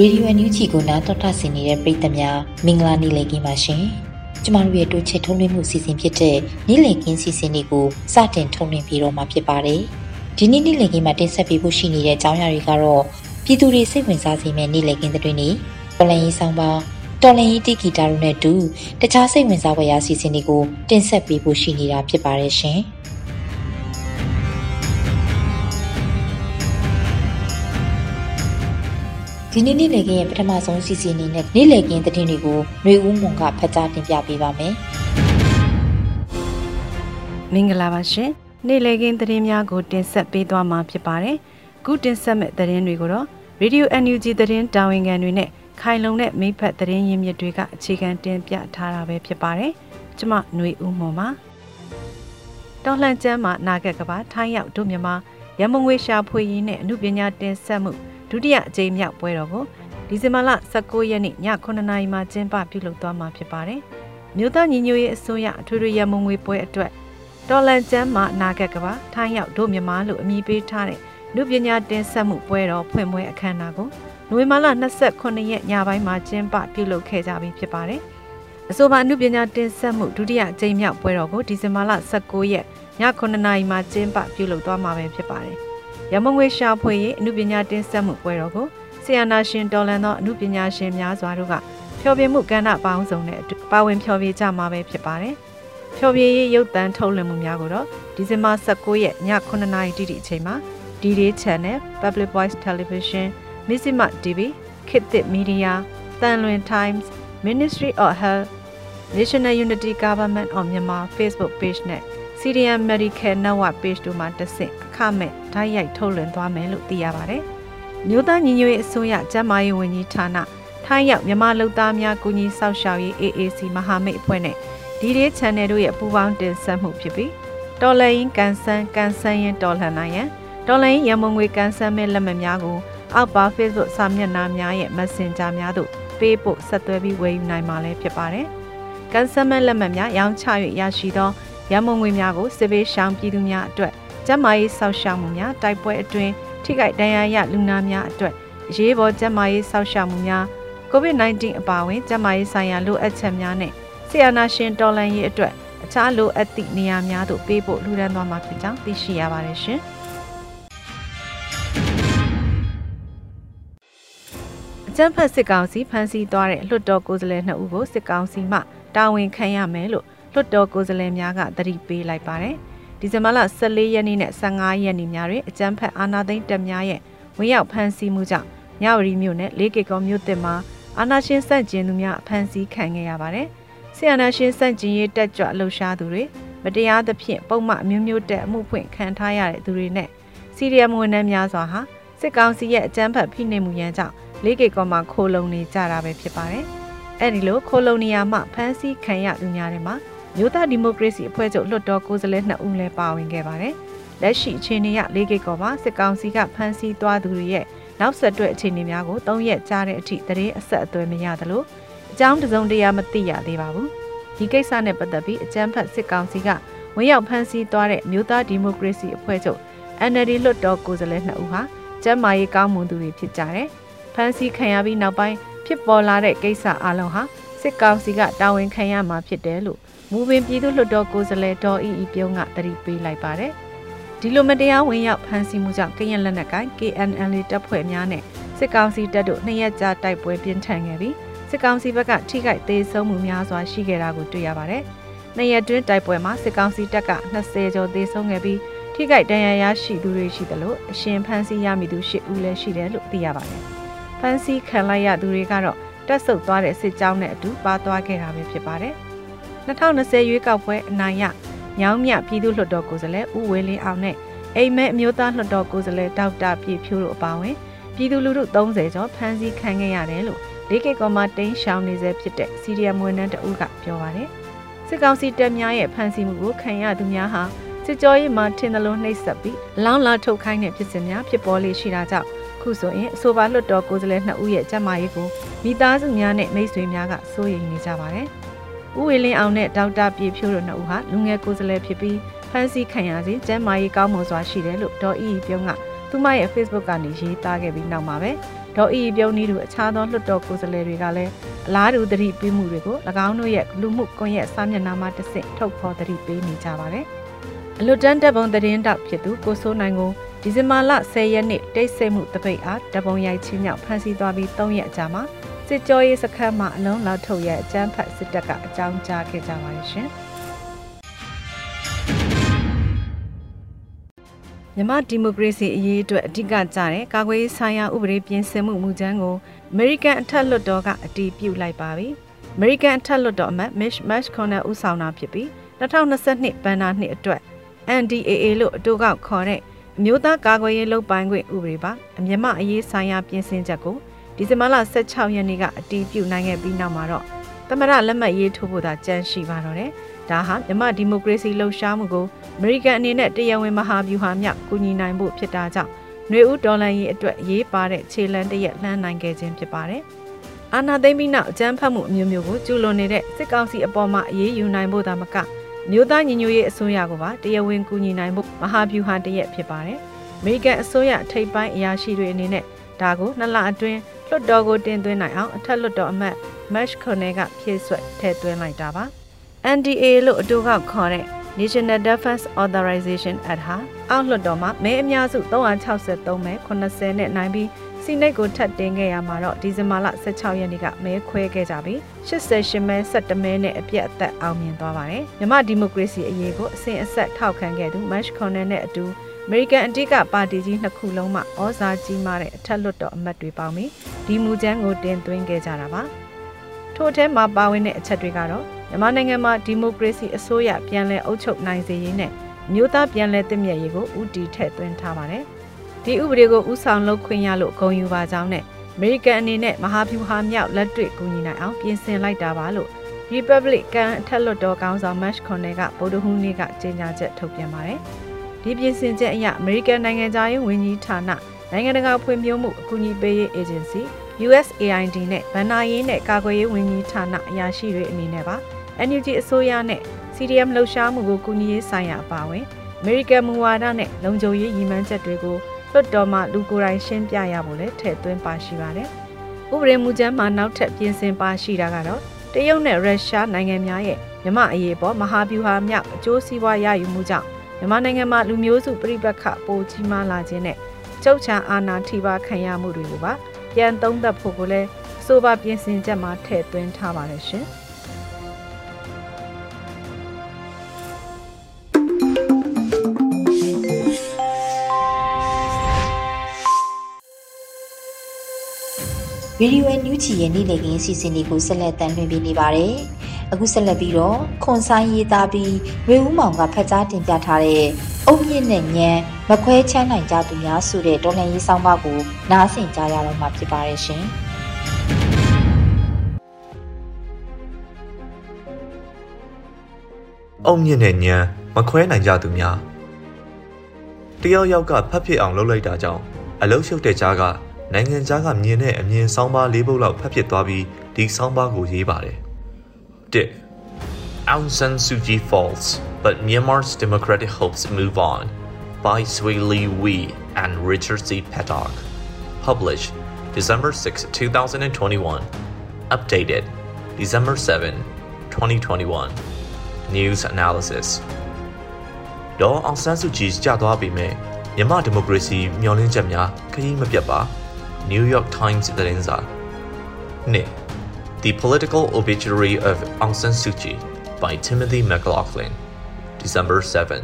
Radio NUG ကိုနားတော်တာဆင်နေတဲ့ပရိသတ်များမင်္ဂလာနေ့လည်ခင်းပါရှင်။ကျမတို့ရဲ့တိုးချဲ့ထုံးလွှင့်မှုစီစဉ်ဖြစ်တဲ့နေ့လည်ခင်းစီစဉ်လေးကိုစတင်ထုံးလွှင့်ပြီးတော့မှာဖြစ်ပါတယ်။ဒီနေ့နေ့လည်ခင်းမှာတင်ဆက်ပေးဖို့ရှိနေတဲ့အကြောင်းအရာတွေကတော့ပြည်သူတွေစိတ်ဝင်စားစေမယ့်နေ့လည်ခင်းသတင်းတွေတော်လန်ရေးဆောင်ပါတော်လန်ရေးတီဂီတာတို့နဲ့တူတခြားစိတ်ဝင်စားဖွယ်ရာစီစဉ်တွေကိုတင်ဆက်ပေးဖို့ရှိနေတာဖြစ်ပါတယ်ရှင်။ ဒီနေ့နေ့လည်ကင်းရဲ့ပထမဆုံးစီစဉ်အနေနဲ့နေ့လည်ကင်းသတင်းတွေကိုຫນွေဦးမွန်ကဖတ်ကြားတင်ပြပေးပါမယ်။မင်္ဂလာပါရှင်။နေ့လည်ကင်းသတင်းများကိုတင်ဆက်ပေးသွားမှာဖြစ်ပါတယ်။ခုတင်ဆက်မဲ့သတင်းတွေကိုတော့ Radio NUG သတင်းတာဝန်ခံတွေနဲ့ခိုင်လုံတဲ့မိဖက်သတင်းရင်းမြစ်တွေကအခြေခံတင်ပြထားတာပဲဖြစ်ပါတယ်။ကျမຫນွေဦးမွန်ပါ။တော်လှန်ကျမ်းမှာနာဂတ်ကဘာထိုင်းရောက်တို့မြန်မာရမငွေရှာဖွေရင်းနဲ့အမှုပညာတင်ဆက်မှု ဒုတိယအကြိမ်မြောက်ပွဲတော်ကိုဒီဇင်ဘာလ19ရက်နေ့ည9:00နာရီမှာကျင်းပပြုလုပ်သွားမှာဖြစ်ပါတယ်။မြို့သားညီညွတ်ရေးအစိုးရအထွေထွေရမငွေပွဲအတွက်တော်လန်ကျမ်းမှာနာဂတ်ကဘာထိုင်းရောက်တို့မြန်မာလို့အမည်ပေးထားတဲ့လူပညာတင်ဆက်မှုပွဲတော်ဖွင့်ပွဲအခမ်းအနားကိုနိုဝင်ဘာလ29ရက်ညပိုင်းမှာကျင်းပပြုလုပ်ခဲ့ကြပြီဖြစ်ပါတယ်။အဆိုပါအမှုပညာတင်ဆက်မှုဒုတိယအကြိမ်မြောက်ပွဲတော်ကိုဒီဇင်ဘာလ19ရက်ည9:00နာရီမှာကျင်းပပြုလုပ်သွားမှာပဲဖြစ်ပါတယ်။ ရမငွေရှာဖွေရေးအမှုပညာတင်ဆက်မှုပွဲတော်ကိုဆီယနာရှင်တော်လန်သောအမှုပညာရှင်များစွာတို့ကဖျော်ဖြေမှုကဏ္ဍပေါင်းစုံနဲ့ပါဝင်ဖျော်ဖြေကြမှာပဲဖြစ်ပါတယ်။ဖျော်ဖြေရေးရုပ်သံထုတ်လွှင့်မှုများကိုတော့ဒီဇင်ဘာ19ရက်ည9:00နာရီတိတိအချိန်မှာ D-Day Channel, Public Voice Television, Missima TV, ခေတ်သစ်မီဒီယာ၊တန်လွင် Times, Ministry of Health, National Unity Government of Myanmar Facebook page နဲ့ CDM Medical Network page တို့မှာတက်ဆင့်အခမဲ့ဓာတ်ရိုက်ထုတ်လွှင့်သွားမယ်လို့သိရပါတယ်။မြို့သားညီညွတ်ရေးအစိုးရကျန်းမာရေးဝန်ကြီးဌာနထိုင်းရောက်မြန်မာလူသားများကူညီဆောက်ရှောက်ရေး AAC မဟာမိတ်အဖွဲ့နဲ့ဒီဒီ channel တို့ရဲ့ပူးပေါင်းတင်ဆက်မှုဖြစ်ပြီးတော်လရင်ကန်ဆန်းကန်ဆန်းရင်တော်လှန်နိုင်ရန်တော်လိုင်းရမုံငွေကန်ဆယ်မဲ့လက်မှတ်များကိုအောက်ပါ Facebook စာမျက်နှာများရဲ့ Messenger များသို့ပေးပို့ဆက်သွယ်ပြီးဝယ်ယူနိုင်မှာလည်းဖြစ်ပါတယ်။ကန်ဆယ်မဲ့လက်မှတ်များရောင်းချ၍ရရှိသော ရမုံငွေများကိုစစ်ဘေးရှောင်ပြည်သူများအတွက်ကျန်းမာရေးစောင့်ရှောက်မှုများတိုက်ပွဲအတွင်းထိခိုက်ဒဏ်ရာရလူနာများအတွက်အရေးပေါ်ကျန်းမာရေးစောင့်ရှောက်မှုများ COVID-19 အပါအဝင်ကျန်းမာရေးဆိုင်ရာလိုအပ်ချက်များနဲ့ဆီယနာရှင်တော်လန်ရေးအတွက်အခြားလိုအပ်သည့်နေရာများသို့ပေးပို့လှူဒါန်းသွားမှာဖြစ်ကြောင်းသိရှိရပါတယ်ရှင်။ကျန်းဖက်စစ်ကောင်စီဖမ်းဆီးသွားတဲ့လွှတ်တော်ကိုယ်စားလှယ်2ဦးကိုစစ်ကောင်စီမှတာဝန်ခံရမယ်လို့ လွှတ်တော်ကိုယ်စားလှယ်များကသတိပေးလိုက်ပါတယ်။ဒီဇင်ဘာလ14ရက်နေ့နဲ့15ရက်နေ့များတွင်အကျန်းဖက်အာဏာသိမ်းတပ်များရဲ့ဝင်ရောက်ဖမ်းဆီးမှုကြောင့်မြဝတီမြို့နယ်လေးကေကောမြို့တစ်မှာအာဏာရှင်စန့်ကျင်သူများဖမ်းဆီးခံခဲ့ရပါတယ်။ဆီအာဏာရှင်စန့်ကျင်ရေးတက်ကြွလှုပ်ရှားသူတွေမတရားသဖြင့်ပုံမှန်အမျိုးမျိုးတက်မှုဖွင့်ခံထားရတဲ့သူတွေနဲ့စီရီယမ်ဝန်ထမ်းများစွာဟာစစ်ကောင်စီရဲ့အကြမ်းဖက်ဖိနှိပ်မှုရန်ကြောင့်လေးကေကောမှာခိုလုံနေကြတာပဲဖြစ်ပါတယ်။အဲဒီလိုခိုလုံနေရမှဖမ်းဆီးခံရသူများတွေမှာ မြို့သားဒီမိုကရေစီအဖွဲ့ချုပ်လွှတ်တော်ကိုယ်စားလှယ်2ဦးလည်းပါဝင်ခဲ့ပါတယ်။လက်ရှိအခြေအနေရလေးကေကောမှာစစ်ကောင်စီကဖမ်းဆီးသွားသူတွေရဲ့နောက်ဆက်တွဲအခြေအနေများကို၃ရက်ကြာတဲ့အထိတရေအဆက်အသွယ်မရသလိုအကြောင်းတစုံတရာမသိရသေးပါဘူး။ဒီကိစ္စနဲ့ပတ်သက်ပြီးအကြမ်းဖက်စစ်ကောင်စီကဝင်ရောက်ဖမ်းဆီးသွားတဲ့မြို့သားဒီမိုကရေစီအဖွဲ့ချုပ် NLD လွှတ်တော်ကိုယ်စားလှယ်2ဦးဟာကျမ်းမာရေးကောင်းမွန်သူတွေဖြစ်ကြတယ်။ဖမ်းဆီးခံရပြီးနောက်ပိုင်းဖြစ်ပေါ်လာတဲ့ကိစ္စအလုံးဟာစစ်ကောင်စီကတာဝန်ခံရမှာဖြစ်တယ်လို့ မူပင်ပြည်သူ့လွှတ်တော်ကိုယ်စားလှယ်ဒေါ်အီအီပြုံးကတတိပေးလိုက်ပါတယ်။ဒဒီလိုမတရားဝင်ရောက်ဖမ်းဆီးမှုကြောင့်ကရင်လက်နက်ကိုင် KNL တပ်ဖွဲ့များနဲ့စစ်ကောင်စီတပ်တို့နှစ်ရက်ကြာတိုက်ပွဲပြင်းထန်ခဲ့ပြီးစစ်ကောင်စီဘက်ကထိခိုက်သေးဆုံးမှုများစွာရှိခဲ့တာကိုတွေ့ရပါတယ်။နှစ်ရက်တွင်းတိုက်ပွဲမှာစစ်ကောင်စီတပ်က20ကျော်သေးဆုံးခဲ့ပြီးထိခိုက်ဒဏ်ရာရရှိသူတွေရှိသလိုအရှင်ဖမ်းဆီးရမိသူ10ဦးလည်းရှိတယ်လို့သိရပါတယ်။ဖမ်းဆီးခံလိုက်ရသူတွေကတော့တက်ဆုပ်သွားတဲ့စစ်ကြောင်းနဲ့အတူပါသွားခဲ့တာပဲဖြစ်ပါတယ်။ 2020ရွေးကောက်ပွဲအနိုင်ရညောင်းမြပြည်သူ့လွှတ်တော်ကိုယ်စားလှယ်ဦးဝေလင်းအောင်နဲ့အိမ်မဲအမျိုးသားလွှတ်တော်ကိုယ်စားလှယ်ဒေါက်တာပြည့်ဖြိုးတို့အပါအဝင်ပြည်သူလူထု30ကျော်ဖမ်းဆီးခံခဲ့ရတယ်လို့လေးကေကောမှာတင်းရှောင်းနေစေဖြစ်တဲ့စီရီယမ်ဝန်ထမ်းတဦးကပြောပါတယ်။စစ်ကောင်စီတပ်များရဲ့ဖမ်းဆီးမှုကိုခံရသူများဟာစစ်ကြောရေးမှာထင်သလိုနှိပ်စက်ပြီးလောင်းလာထုတ်ခိုင်းတဲ့ဖြစ်စဉ်များဖြစ်ပေါ်လေရှိတာကြောင့်ခုဆိုရင်အဆိုပါလွှတ်တော်ကိုယ်စားလှယ်2ဦးရဲ့ကျန်းမာရေးကိုမိသားစုများနဲ့မိတ်ဆွေများကစိုးရိမ်နေကြပါတယ်။ ဦးဝေလင်းအောင်နဲ့ဒေါက်တာပြေဖြိုးတို့2ဦးဟာလူငယ်ကိုယ်စားလှယ်ဖြစ်ပြီးဖမ်းဆီးခံရစဉ်ကျန်းမာရေးကောင်းမွန်စွာရှိတယ်လို့ဒေါ်အီပြုံးကသူမရဲ့ Facebook ကနေရေးသားခဲ့ပြီးနောက်မှာပဲဒေါ်အီပြုံးနီးတို့အခြားသောလွှတ်တော်ကိုယ်စားလှယ်တွေကလည်းအလားတူသတိပေးမှုတွေကို၎င်းတို့ရဲ့လူမှုကွန်ရက်စာမျက်နှာမှာတစ်ဆင့်ထုတ်ဖော်သတိပေးနေကြပါတယ်။အလွတ်တန်းတပ်ပုံသတင်းတောက်ဖြစ်သူကိုစိုးနိုင်ကိုဒီဇင်ဘာလ10ရက်နေ့တိတ်ဆိတ်မှုတပိတ်အားတပုံရိုက်ချင်းမြောက်ဖမ်းဆီးသွားပြီး3ရက်အကြာမှာ စစ်ကြောရေးစခန်းမှာအလုံးလောက်ထုတ်ရဲ့အကြမ်းဖက်စစ်တပ်ကအကြောင်းကြားခဲ့ကြပါတယ်ရှင်။မြန်မာဒီမိုကရေစီအရေးအတွက်အဓိကကျတဲ့ကာကွယ်ရေးဆိုင်ရာဥပဒေပြင်ဆင်မှုမူကြမ်းကိုအမေရိကန်အထက်လွှတ်တော်ကအတည်ပြုလိုက်ပါပြီ။အမေရိကန်အထက်လွှတ်တော်အမတ် Mitch McConnell ဦးဆောင်တာဖြစ်ပြီး2022ဘဏ္ဍာနှစ်အတွက် NDAA လို့အတူကောက်ခေါ်တဲ့အမျိုးသားကာကွယ်ရေးလုပ်ပိုင်ခွင့်ဥပဒေပါအမြင့်မအရေးဆိုင်ရာပြင်ဆင်ချက်ကို ဒီဇင်ဘာလ16ရက်နေ့ကအတည်ပြုနိုင်ခဲ့ပြီးနောက်မှာတော့သမရလက်မှတ်ရေးထိုးဖို့သာကြံရှိပါတော့တယ်။ဒါဟာမြမဒီမိုကရေစီလှုပ်ရှားမှုကိုအမေရိကန်အနေနဲ့တရားဝင်မဟာဗျူဟာမြောက်ကူညီနိုင်ဖို့ဖြစ်တာကြောင့်ຫນွေဦးဒေါ်လာရေးအတွက်ရေးပါတဲ့ခြေလန်းတရက်လှမ်းနိုင်ခဲ့ခြင်းဖြစ်ပါတယ်။အာနာသိမ့်ပြီးနောက်အကြမ်းဖက်မှုအမျိုးမျိုးကိုကျူးလွန်နေတဲ့စစ်ကောင်စီအပေါ်မှာအေးအေးယူနိုင်ဖို့သာမကမြို့သားညီညွတ်ရေးအစိုးရကပါတရားဝင်ကူညီနိုင်ဖို့မဟာဗျူဟာတရက်ဖြစ်ပါတယ်။အမေရိကန်အစိုးရထိပ်ပိုင်းအရာရှိတွေအနေနဲ့ ဒါကိုနှစ်လအတွင်းလွှတ်တော်ကိုတင်သွင်းနိုင်အောင်အထက်လွှတ်တော်အမတ် Mash Cornell ကဖြည့်ဆွတ်ထည့်သွင်းလိုက်တာပါ။ NDA လို့အတူကခေါ်တဲ့ National Defense Authorization Act ဟာအောက်လွှတ်တော်မှာမဲအများစု363မဲ80နဲ့နိုင်ပြီးစီနိတ်ကိုထပ်တင်ခဲ့ရမှာတော့ဒီဇင်ဘာလ16ရက်နေ့ကမဲခွဲခဲ့ကြပြီး88မဲ17မဲနဲ့အပြတ်အသက်အောင်မြင်သွားပါတယ်။မြမဒီမိုကရေစီအရေးကိုအစဉ်အဆက်ထောက်ခံခဲ့သူ Mash Cornell နဲ့အတူ အမေရိကန်အတိကပါတီကြီးနှစ်ခုလုံးမှဩဇာကြီးမားတဲ့အထက်လွှတ်တော်အမတ်တွေပေါင်းပြီးဒီမူကြမ်းကိုတင်သွင်းခဲ့ကြတာပါ။ထို့ထဲမှာပါဝင်တဲ့အချက်တွေကတော့မြန်မာနိုင်ငံမှာဒီမိုကရေစီအစိုးရပြန်လည်အုပ်ချုပ်နိုင်စေရေးနဲ့မျိုးသားပြန်လည်တည်မြဲရေးကိုဦးတည်ထည့်သွင်းထားပါတယ်။ဒီဥပဒေကိုဦးဆောင်လုပ်ခွင့်ရလို့ဂုဏ်ယူပါကြောင်းနဲ့အမေရိကန်အနေနဲ့မဟာဗျူဟာမြောက်လက်တွေ့ကူညီနိုင်အောင်ပြင်ဆင်လိုက်တာပါလို့ Republican အထက်လွှတ်တော်ကောင်ဆောင် Mash Connell ကဗုဒ္ဓဟူးနေ့ကကြေညာချက်ထုတ်ပြန်ပါတယ်။ ဒီပြင်ဆင်ချက်အရအမေရိကန်နိုင်ငံသားရေးဝန်ကြီးဌာနနိုင်ငံတကာဖွံ့ဖြိုးမှုအကူအညီပေးရေး agency USAID နဲ့ဗန်နာရေးနဲ့ကာကွယ်ရေးဝန်ကြီးဌာနအရာရှိတွေအနေနဲ့ပါ NUG အစိုးရနဲ့ CDM လှုပ်ရှားမှုကိုကူညီရေးဆိုင်ရာအပါအဝင် American မူဝါဒနဲ့လုံခြုံရေးရည်မှန်းချက်တွေကိုလွှတ်တော်မှလူကိုယ်တိုင်ရှင်းပြရဖို့လည်းထည့်သွင်းပါရှိပါတယ်။ဥပဒေမူကြမ်းမှာနောက်ထပ်ပြင်ဆင်ပါရှိတာကတော့တရုတ်နဲ့ရုရှားနိုင်ငံများရဲ့မြမအရေးပေါ်မဟာဗျူဟာမြောက်အကျိုးစီးပွားရယူမှုကြောင့် မြန်မာနိုင်ငံမှာလူမျိုးစုပြိပက္ခပိုကြီးမားလာခြင်းနဲ့ကျုပ်ချံအာဏာထိပါခံရမှုတွေကိုပါပြန်သုံးသပ်ဖို့ကိုလည်းအဆိုပါပြင်ဆင်ချက်မှာထည့်သွင်းထားပါတယ်ရှင်။ဗီဒီယိုအန်ယူချီရဲ့နေ့လည်ခင်းစီစဉ်တွေကိုဆက်လက်တင်ပြနေပါတယ်။ အခုဆက်လက်ပြီးတော့ခွန်ဆိုင်ရေးသားပြီးဝေဦးမောင်ကဖတ်ကြားတင်ပြထားတဲ့အုံမြင့်နဲ့ညံမခွဲချမ်းနိုင်ကြသူများဆိုတဲ့တော်လှန်ရေးဆောင်မကိုနားဆင်ကြရတော့မှာဖြစ်ပါတယ်ရှင်။အုံမြင့်နဲ့ညံမခွဲနိုင်ကြသူများတယောက်ယောက်ကဖတ်ဖြစ်အောင်လုပ်လိုက်တာကြောင့်အလုံးရှုပ်တဲ့ကြားကနိုင်ငံခြားကမြင်တဲ့အမြင်ဆောင်းပါး၄ပုဒ်လောက်ဖတ်ဖြစ်သွားပြီးဒီဆောင်းပါးကိုရေးပါတယ် ၁ Aung San Suu Kyi falls but Myanmar's democratic hopes move on by Swee Lee Wee and Richard C. Petark published December 6, 2021 updated December 7, 2021 news analysis ဒေါ်အောင်ဆန်းစုကြည်ကြာသွားပြီမဲ့မြန်မာဒီမိုကရေစီမျှော်လင့်ချက်များခရီးမပြတ်ပါ New York Times သတင်းစာနှစ် The Political Obituary of Aung San Suu Kyi by Timothy McLaughlin December 7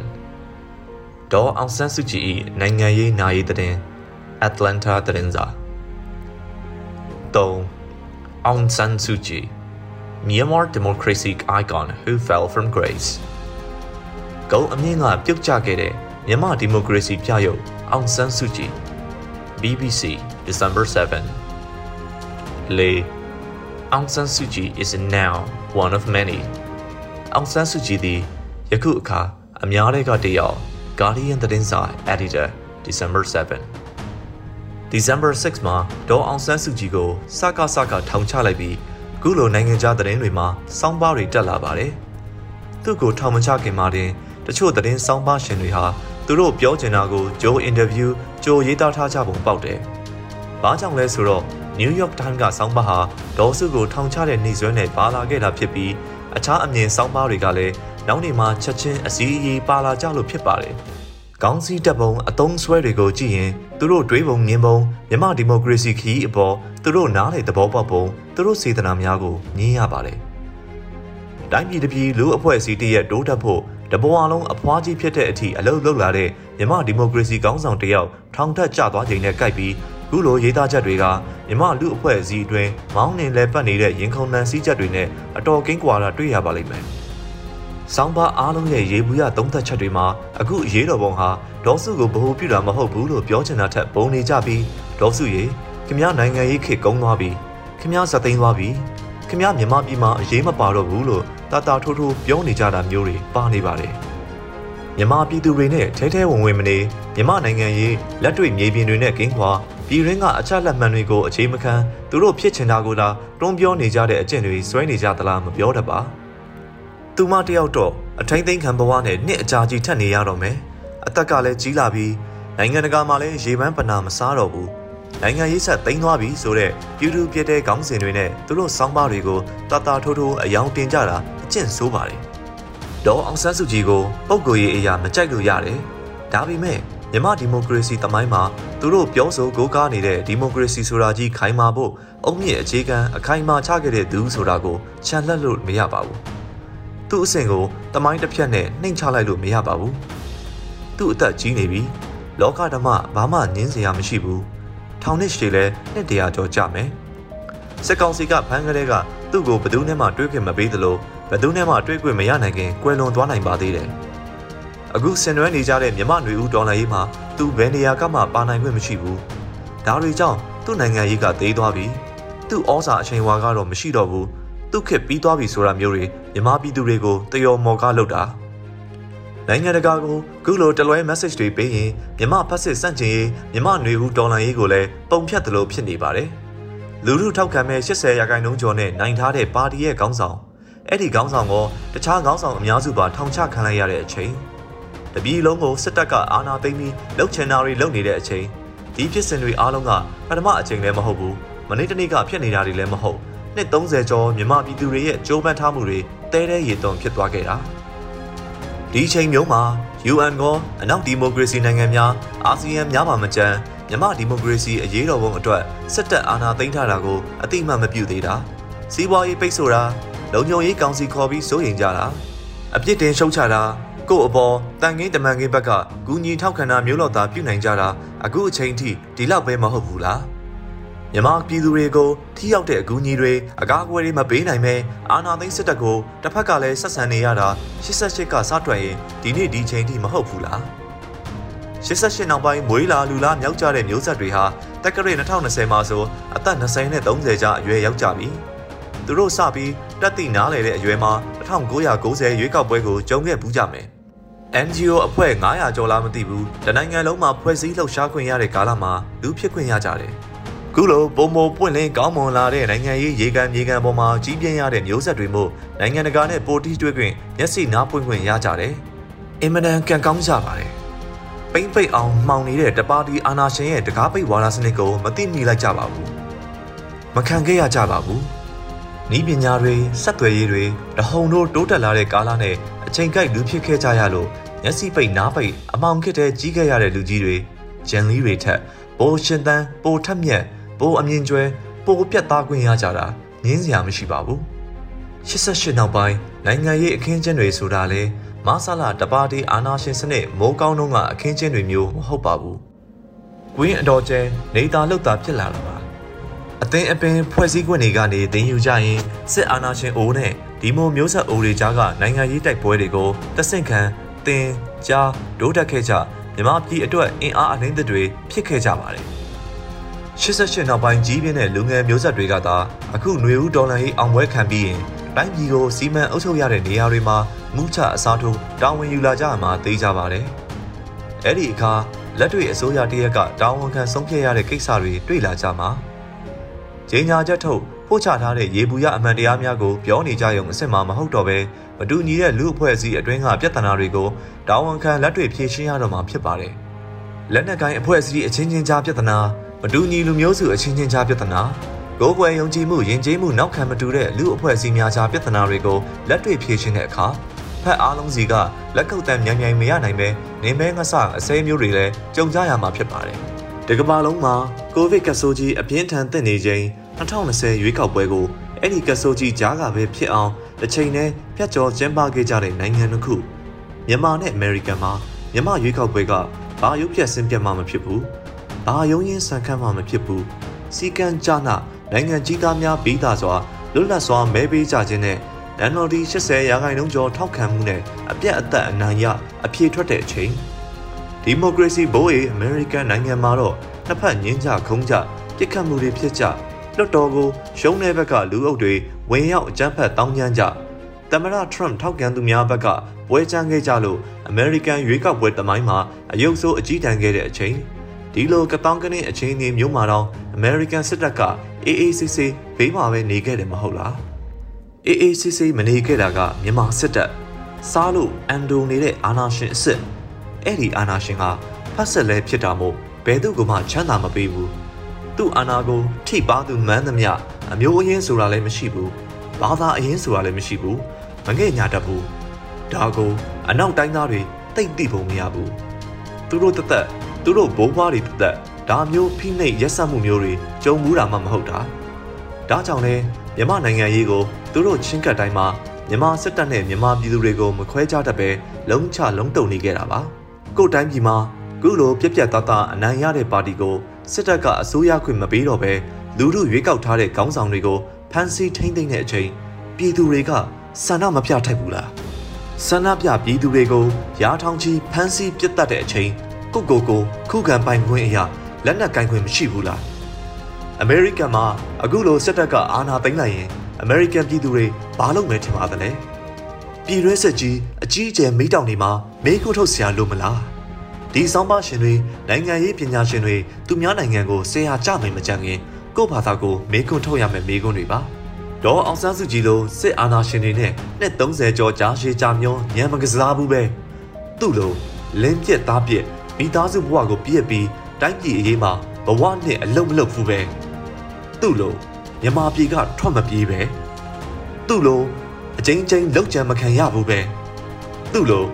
ဒေါ်အောင်ဆန်းစုကြည်၏နိုင်ငံရေးနာရီသတင်း Atlanta သတင်းစာ3 Aung San Suu Kyi Myanmar democracy icon who fell from grace ဂုံအမြင့်ကပြုတ်ကျခဲ့တဲ့မြန်မာဒီမိုကရေစီပြရုပ်အောင်ဆန်းစုကြည် BBC December 7 Le Aung San Suu Kyi is now one of many Aung San Suu Kyi သည်ယခုအခါအများတွေကတယောက် Guardian သတင်းစာ Editor December 7 December 6မှာဒေါ်အောင်ဆန်းစုကြည်ကိုစကားစကားထောင်ချလိုက်ပြီးခုလိုနိုင်ငံခြားသတင်းတွေမှာစောင်းပါးတွေတက်လာပါတယ်။သူ့ကိုထောင်မချခင်မှာတင်တချို့သတင်းစောင်းပါးရှင်တွေဟာသူတို့ပြောချင်တာကိုဂျိုးအင်တာဗျူးဂျိုးရေးသားထားကြပုံပေါက်တယ်။ဘာကြောင့်လဲဆိုတော့ New York Times ကစောင်းပါးဟာဒေါ်စုကိုထောင်ချတဲ့နေဆွဲနဲ့ပါလာခဲ့တာဖြစ်ပြီးအခြားအမြင်စောင်းပါးတွေကလည်းနောက်နေမှာချက်ချင်းအစည်းအဝေးပါလာကြလို့ဖြစ်ပါတယ်။ကောင်းစီတပ်ပုံအတုံးဆွဲတွေကိုကြည့်ရင်သူတို့တွေးပုံမြင်ပုံမြမဒီမိုကရေစီခီးအပေါ်သူတို့နားလေသဘောပေါက်ပုံသူတို့စေတနာများကိုညင်းရပါတယ်။တိုင်းပြည်တစ်ပြည်လူအဖွဲ့အစည်းတရက်တိုးတက်ဖို့တဘောအလုံးအဖွားကြီးဖြစ်တဲ့အထိအလုတ်လုတ်လာတဲ့မြမဒီမိုကရေစီကောင်းဆောင်တယောက်ထောင်ထက်ကျသွားချိန်နဲ့ကြိုက်ပြီး ခုလိုရေးသားချက်တွေကမြမလူအဖွဲ့အစည်းအတွင်းမောင်းနှင်လဲပတ်နေတဲ့ရင်ခုန်နှံစည်းချက်တွေနဲ့အတော်ကင်းကွာတာတွေ့ရပါလိမ့်မယ်။ဆောင်းပါအားလုံးရဲ့ရေဘူးရသုံးသက်ချက်တွေမှာအခုရေးတော်ပုံဟာဒေါစုကိုဗဟုပြုတာမဟုတ်ဘူးလို့ပြောချင်တာထက်ပုံနေကြပြီးဒေါစုရေခမရနိုင်ငံရေးခေကုန်းသွားပြီခမရဇသိန်းသွားပြီခမရမြန်မာပြည်မှာအရေးမပါတော့ဘူးလို့တာတာထိုးထိုးပြောနေကြတာမျိုးတွေပါနေပါတယ်မြန်မာပြည်သူတွေနဲ့ထဲထဲဝင်ဝင်မနေမြန်မာနိုင်ငံရေးလက်တွေ့မြေပြင်တွေနဲ့ကင်းကွာ ပြည်ရင်းကအချက်လက်မှန်တွေကိုအခြေမခံသူတို့ဖြစ်ချင်တာကိုသာတွန်းပြောနေကြတဲ့အကျင့်တွေစွဲနေကြသလားမပြောတတ်ပါသူမတယောက်တော့အထိမ့်သိမ်းခံဘဝနဲ့နှစ်အကြာကြီးထက်နေရတော့မယ်အသက်ကလည်းကြီးလာပြီးနိုင်ငံတကာမှာလည်းရေပန်းပနာမစားတော့ဘူးနိုင်ငံရေးဆက်သိမ်းသွားပြီဆိုတော့ပြည်သူပြည်တဲ့ခေါင်းစဉ်တွေနဲ့သူတို့စောင်းပါတွေကိုတာတာထိုးထိုးအယောင်တင်ကြတာအကျင့်ဆိုးပါတယ်ဒေါ်အောင်ဆန်းစုကြည်ကိုပုတ်ကိုရေးအရာမကြိုက်လို့ရတယ်ဒါပေမဲ့ မြန်မာဒီမိုကရေစီတမိုင်းမှာသူတို့ပြောဆိုကိုးကားနေတဲ့ဒီမိုကရေစီဆိုတာကြီးခိုင်မာဖို့အုံမြင့်အခြေခံအခိုင်မာချခဲ့တဲ့သူဆိုတာကိုခြံလှက်လို့မရပါဘူးသူ့အဆင့်ကိုတမိုင်းတစ်ဖြတ်နဲ့နှိမ်ချလိုက်လို့မရပါဘူးသူ့အသက်ကြီးနေပြီလောကဓမ္မဘာမှငင်းစရာမရှိဘူးထောင်နှစ်ရှည်လဲနှစ်တရာကျော်ကြမယ်စစ်ကောင်စီကဖမ်းကလေးကသူ့ကိုဘယ်သူနဲ့မှတွေးခွင့်မပေးသလိုဘယ်သူနဲ့မှတွေးခွင့်မရနိုင်ခင်ကွယ်လွန်သွားနိုင်ပါသေးတယ် အခုဆင်နွှဲနေကြတဲ့မြမနွေဦးဒေါ်လာရေးမှာသူဘယ်နေရာကမှပါနိုင်ခွင့်မရှိဘူးဒါတွေကြောင့်သူ့နိုင်ငံရေးကသေးသွားပြီသူ့ဩစာအချိန်ဝါကတော့မရှိတော့ဘူးသူ့ခက်ပြီးသွားပြီဆိုတာမျိုးတွေမြမပြည်သူတွေကိုတယောမော်ကားလုပ်တာနိုင်ငံတကာကိုခုလိုတလွဲ message တွေပေးရင်မြမဖက်စစ်စန့်ကျင်ရေးမြမနွေဦးဒေါ်လာရေးကိုလည်းပုံဖြတ်သလိုဖြစ်နေပါတယ်လူလူထောက်ခံမဲ့80ရာခိုင်နှုန်းကျော်နဲ့နိုင်ထားတဲ့ပါတီရဲ့ခေါင်းဆောင်အဲ့ဒီခေါင်းဆောင်ကတခြားခေါင်းဆောင်အများစုပါထောင်ချခံလိုက်ရတဲ့အချိန် တပြည်လုံးကိုစစ်တပ်ကအာဏာသိမ်းပြီးလှုပ်ချင်တာတွေလုပ်နေတဲ့အချိန်ဒီဖြစ်စဉ်တွေအားလုံးကပထမအချိန်လည်းမဟုတ်ဘူးမနေ့တနေ့ကဖြစ်နေတာတွေလည်းမဟုတ်နှစ်30ကျော်မြန်မာပြည်သူတွေရဲ့ကြိုးပမ်းထားမှုတွေတဲတဲရေသွန်ဖြစ်သွားခဲ့တာဒီချိန်မျိုးမှာ UN ကအနောက်ဒီမိုကရေစီနိုင်ငံများအာဆီယံများပါမကြမ်းမြန်မာဒီမိုကရေစီအရေးတော်ပုံအတွက်စစ်တပ်အာဏာသိမ်းထားတာကိုအတိအမှန်မပြုသေးတာစီးပွားရေးပိတ်ဆို့တာလုံခြုံရေးကောင်စီခေါ်ပြီးစိုးရိမ်ကြတာအပြစ်တင်ရှုတ်ချတာ ကို့အပေါ်တန်ကင်းတမန်ကင်းဘက်ကဂူညီထောက်ခံတာမျိုးလောက်သာပြုနိုင်ကြတာအခုအချိန်ထိဒီလောက်ပဲမဟုတ်ဘူးလားမြန်မာပြည်သူတွေကိုထိရောက်တဲ့အကူအညီတွေအကားအကွယ်တွေမပေးနိုင်ပဲအာဏာသိမ်းစစ်တပ်ကိုတစ်ဖက်ကလည်းဆက်ဆံနေရတာ88ကစတွက်ရင်ဒီနေ့ဒီချိန်ထိမဟုတ်ဘူးလား88နောက်ပိုင်းမွေးလာလူလာမြောက်ကြတဲ့မျိုးဆက်တွေဟာတက္ကရာ2020မှာဆိုအသက်20နဲ့30ကြားအရွယ်ရောက်ကြပြီသူတို့စပြီးတက်တိနားလေတဲ့အရွယ်မှာ1990ရွေးကောက်ပွဲကိုကြုံခဲ့ဘူးကြမယ် NGO အဖွဲ့900ကျော်လားမသိဘူးတနိုင်ငံလုံးမှာဖွဲ့စည်းလှုပ်ရှားခွင့်ရတဲ့ကာလမှာလူဖြစ်ခွင့်ရကြတယ်ခုလိုပုံမပွင့်လင်းကောင်းမွန်လာတဲ့နိုင်ငံရေးရေကန်မြေကန်ပေါ်မှာကြီးပြင်းရတဲ့မျိုးဆက်တွေမို့နိုင်ငံတကာနဲ့ပိုတီးတွဲခွင့်မျက်စိနားပွင့်ခွင့်ရကြတယ်။အင်မတန်ကံကောင်းကြပါတယ်။ပိမ့်ပိတ်အောင်မှောင်နေတဲ့တပါတီအာနာရှင်ရဲ့တကားပိတ်ဝါဒစနစ်ကိုမသိမိလိုက်ကြပါဘူး။မခံခဲ့ရကြပါဘူး။ ဤပညာတွေစက်သွယ်ရေးတွေတဟုန်တို့တိုးတက်လာတဲ့ကာလနဲ့အချိန်ကိုက်လူဖြစ်ခဲ့ကြရလို့မျက်စိပိတ်နားပိတ်အမောင်ခစ်တဲ့ကြီးခဲ့ရတဲ့လူကြီးတွေဂျန်လီတွေထက်ပိုရှင်သန်ပိုထက်မြက်ပိုအမြင့်ကျွဲပိုပြတ်သားခွင့်ရကြတာငင်းစရာမရှိပါဘူး88နောက်ပိုင်းနိုင်ငံရေးအခင်းကျင်းတွေဆိုတာလဲမဆလာတပါတီအာနာရှင်စနစ်မိုးကောင်းတုန်းကအခင်းကျင်းတွေမျိုးမဟုတ်ပါဘူး။ကွင်းအတော်ကျဲနေတာလောက်တာဖြစ်လာတာပါ။ အသင်းအပင်ဖွဲ့စည်းခွင့်တွေကနေတင်ယူကြရင်စစ်အာဏာရှင်အိုးနဲ့ဒီမိုမျိုးဆက်အိုးတွေကြားကနိုင်ငံရေးတိုက်ပွဲတွေကိုတဆင့်ခံတင်ကြားဒိုးတက်ခဲ့ကြမြမပြည်အတွက်အင်အားအနှင်းတွေဖြစ်ခဲ့ကြပါတယ်။88နောက်ပိုင်းကြီးပြင်းတဲ့လူငယ်မျိုးဆက်တွေကသာအခုຫນွေဦးဒေါ်လာရေးအောင်ပွဲခံပြီးရင်တိုင်းပြည်ကိုစီမံအုပ်ချုပ်ရတဲ့နေရာတွေမှာမူးချအစားထိုးတာဝန်ယူလာကြမှာသိကြပါတယ်။အဲ့ဒီအခါလက်တွေ့အစိုးရတရက်ကတာဝန်ခံဆုံးဖြတ်ရတဲ့ကိစ္စတွေတွေ့လာကြမှာ။ ဂျင်းညာချက်ထုတ်ပို့ချထားတဲ့ရေဘူးရအမှန်တရားများကိုပြောနေကြရုံအစ်စ်မှမဟုတ်တော့ပဲမတူညီတဲ့လူအဖွဲ့အစည်းအတွင်းကပြဿနာတွေကိုတာဝန်ခံလက်တွေ့ဖြေရှင်းရတော့မှာဖြစ်ပါတယ်။လက်နက်ကိုင်းအဖွဲ့အစည်းအချင်းချင်းကြားပြဿနာမတူညီလူမျိုးစုအချင်းချင်းကြားပြဿနာကိုယ်ကွယ်ယုံကြည်မှုယဉ်ကျေးမှုနောက်ခံမတူတဲ့လူအဖွဲ့အစည်းများကြားပြဿနာတွေကိုလက်တွေ့ဖြေရှင်းတဲ့အခါဖက်အားလုံးစီကလက်ကုပ်တန်မြန်မြန်မရနိုင်ပဲနေမဲငဆအစိမ်းမျိုးတွေလည်းကြုံကြရမှာဖြစ်ပါတယ်။ဒီကမ္ဘာလုံးမှာကိုဗစ်ကဆိုးကြီးအပြင်းထန်တက်နေချိန် 2020ရွေးကောက်ပွဲကိုအဲ့ဒီကဆိုးကြီးကြားကပဲဖြစ်အောင်တစ်ချိန်နဲ့ဖြတ်ကျော်ကျင်းပခဲ့ကြတဲ့နိုင်ငံတစ်ခုမြန်မာနဲ့အမေရိကန်မှာမြန်မာရွေးကောက်ပွဲကဘာရုပ်ပြက်ဆင်းပြတ်မှမဖြစ်ဘူး။ဘာယုံရင်ဆန်ခတ်မှမဖြစ်ဘူး။စီကံကြနာနိုင်ငံကြီးသားများပြီးသားစွာလွတ်လပ်စွာမဲပေးကြခြင်းနဲ့ NLD 80ရာခိုင်နှုန်းကျော်ထောက်ခံမှုနဲ့အပြတ်အသက်အနိုင်ရအပြေထွက်တဲ့အချိန်ဒီမိုကရေစီဘိုးအေအမေရိကန်နိုင်ငံမှာတော့နှစ်ဖက်ညင်းကြခုံးကြပြစ်ခတ်မှုတွေဖြစ်ကြ လွတ်တော်ကိုရှုံးတဲ့ဘက်ကလူအုပ်တွေဝင်ရောက်အကြမ်းဖက်တောင်းကျမ်းကြသမရထရမ်ထောက်ခံသူများဘက်ကပွဲချမ်းခဲ့ကြလို့အမေရိကန်ရွေးကောက်ပွဲတမိုင်းမှာအယုတ်ဆိုးအကြီးတန်းခဲ့တဲ့အချိန်ဒီလိုကတောင်းကနေအချိန်ကြီးမျိုးမှာတော့အမေရိကန်စစ်တပ်ကအေးအေးဆေးဆေးဘေးမှာပဲနေခဲ့တယ်မဟုတ်လားအေးအေးဆေးဆေးမနေခဲ့တာကမြန်မာစစ်တပ်စားလို့အန်ဒိုနေတဲ့အာနာရှင်အစ်စ်အဲ့ဒီအာနာရှင်ကဖတ်ဆက်လဲဖြစ်တာမို့ဘယ်သူကမှချမ်းသာမပေးဘူး သူ့အာနာကိုထိပါသူမန်းသမျှအမျိုးအရင်းဆိုတာလည်းမရှိဘူးဘာသာအရင်ဆိုတာလည်းမရှိဘူးမငဲ့ညာတတ်ဘူးဒါကိုအနောက်တိုင်းသားတွေတိတ်တိပုံမရဘူးသူတို့တသက်သူတို့ဘိုးဘွားတွေတသက်ဒါမျိုးဖိနှိပ်ရက်စက်မှုမျိုးတွေကြုံမှုတာမှမဟုတ်တာဒါကြောင့်လဲမြန်မာနိုင်ငံရေးကိုသူတို့ချင်းကပ်တိုင်းမှာမြန်မာစစ်တပ်နဲ့မြန်မာပြည်သူတွေကိုမခွဲခြားတတ်ပဲလုံးချလုံးတုံနေခဲ့တာပါကို့တိုင်းပြည်မှာခုလိုပြက်ပြက်သားသားအနိုင်ရတဲ့ပါတီကို စစ်တပ်ကအစိုးရခွင့်မပေးတော့ပဲလူမှုရွေးကောက်ထားတဲ့ခေါင်းဆောင်တွေကိုဖမ်းဆီးထိန်းသိမ်းတဲ့အချိန်ပြည်သူတွေကဆန္ဒမပြထိုက်ဘူးလားဆန္ဒပြပြည်သူတွေကိုရားထောင်ချီဖမ်းဆီးပြစ်တက်တဲ့အချိန်ကိုကိုကိုခုခံပိုင်ခွင့်အရာလက်နက်ကင်ခွင့်မရှိဘူးလားအမေရိကန်မှာအခုလိုစစ်တပ်ကအာဏာသိမ်းလိုက်ရင်အမေရိကန်ပြည်သူတွေဘာလုပ်မယ်ထင်ပါသလဲပြည်ရွေးစစ်ကြီးအကြီးအကျယ်မိတောင်တွေမှာမေးခွန်းထုတ်စရာလိုမလား ဒီဆောင်ပါရှင်တွေနိုင်ငံရေးပညာရှင်တွေသူများနိုင်ငံကိုဆရာကြမယ်မကြံခင်ကိုယ့်ဘာသာကိုမေးခွန်းထုတ်ရမယ်မေးခွန်းတွေပါဒေါ်အောင်ဆန်းစုကြည်လိုစစ်အာဏာရှင်တွေနဲ့နှစ်30ကျော်ကြာရှည်ကြာမျောညံမကစားဘူးပဲသူ့လိုလင်းပြက်သားပြက်မိသားစုဘဝကိုပြည့်ပြီးတိုင်းပြည်အရေးမှာဘဝနဲ့အလုံးမလုံးဘူးပဲသူ့လိုမြမပြည်ကထွက်မပြေးပဲသူ့လိုအချင်းချင်းလောက်ကြံမခံရဘူးပဲသူ့လို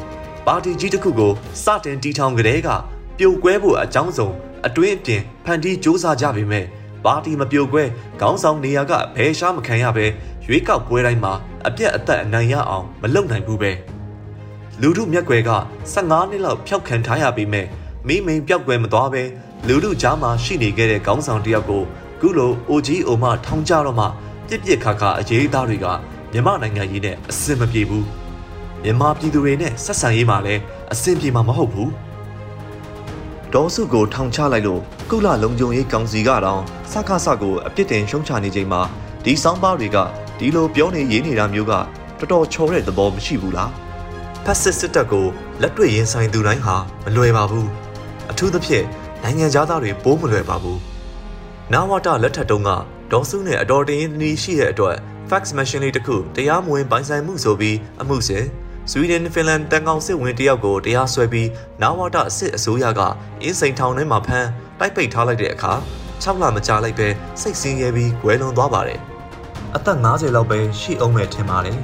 ပါတီကြီးတစ်ခုကိုစတင်တီထောင်ကြတဲ့ကပြိုကွဲဖို့အကြောင်းဆုံးအတွင်းအပြင်ဖန်တီးစ조사ကြပေမဲ့ပါတီမပြိုကွဲခေါင်းဆောင်နေရာကဘယ်ရှားမခံရပဲရွေးကောက်ပွဲတိုင်းမှာအပြက်အသက်အနိုင်ရအောင်မလုပ်နိုင်ဘူးပဲလူမှုမျက်ွယ်က15နှစ်လောက်ဖျောက်ခံထားရပြီးမဲ့မိမိန်ပြောက်ွယ်မသွားပဲလူလူကြားမှာရှိနေခဲ့တဲ့ခေါင်းဆောင်တယောက်ကိုခုလိုအိုကြီးအိုမထောင်ကြတော့မှပြစ်ပြစ်ခါခါအရေးသားတွေကမြန်မာနိုင်ငံရေးနဲ့အဆင်မပြေဘူး မြန်မာပြည်သူတွေနဲ့ဆက်ဆံရေးမှာလည်းအဆင်ပြေမှာမဟုတ်ဘူးဒေါ်စုကိုထောင်ချလိုက်လို့ကုလလုံခြုံရေးကောင်စီကတော့စကားစကိုအပြစ်တင်ရှုံချနေချိန်မှာဒီစောင်းပါတွေကဒီလိုပြောနေရေးနေတာမျိုးကတော်တော်ချော်တဲ့သဘောမရှိဘူးလားဖက်စစ်စစ်တပ်ကိုလက်တွေ့ရင်ဆိုင်သူတိုင်းဟာမလွယ်ပါဘူးအထူးသဖြင့်နိုင်ငံသားတွေပိုးမလွယ်ပါဘူး။နာဝတာလက်ထက်တုန်းကဒေါ်စုနဲ့အတော်တင်ရင်နီးရှိတဲ့အတွက် fax machine လေးတစ်ခုတရားမဝင်ပိုင်ဆိုင်မှုဆိုပြီးအမှုစဉ် ဆွီဒင်ဖင်လန်တန်ကောင်စစ်ဝင်တယောက်ကိုတရားစွဲပြီးနာဝတာအစ်အစိုးရကအင်းစိန်ထောင်ထဲမှာဖမ်းတိုက်ပိတ်ထားလိုက်တဲ့အခါ6လမကြာလိုက်ပဲစိတ်ဆင်းရဲပြီးကွယ်လွန်သွားပါတယ်။အသက်50လောက်ပဲရှိအောင်မဲ့ထင်ပါတယ်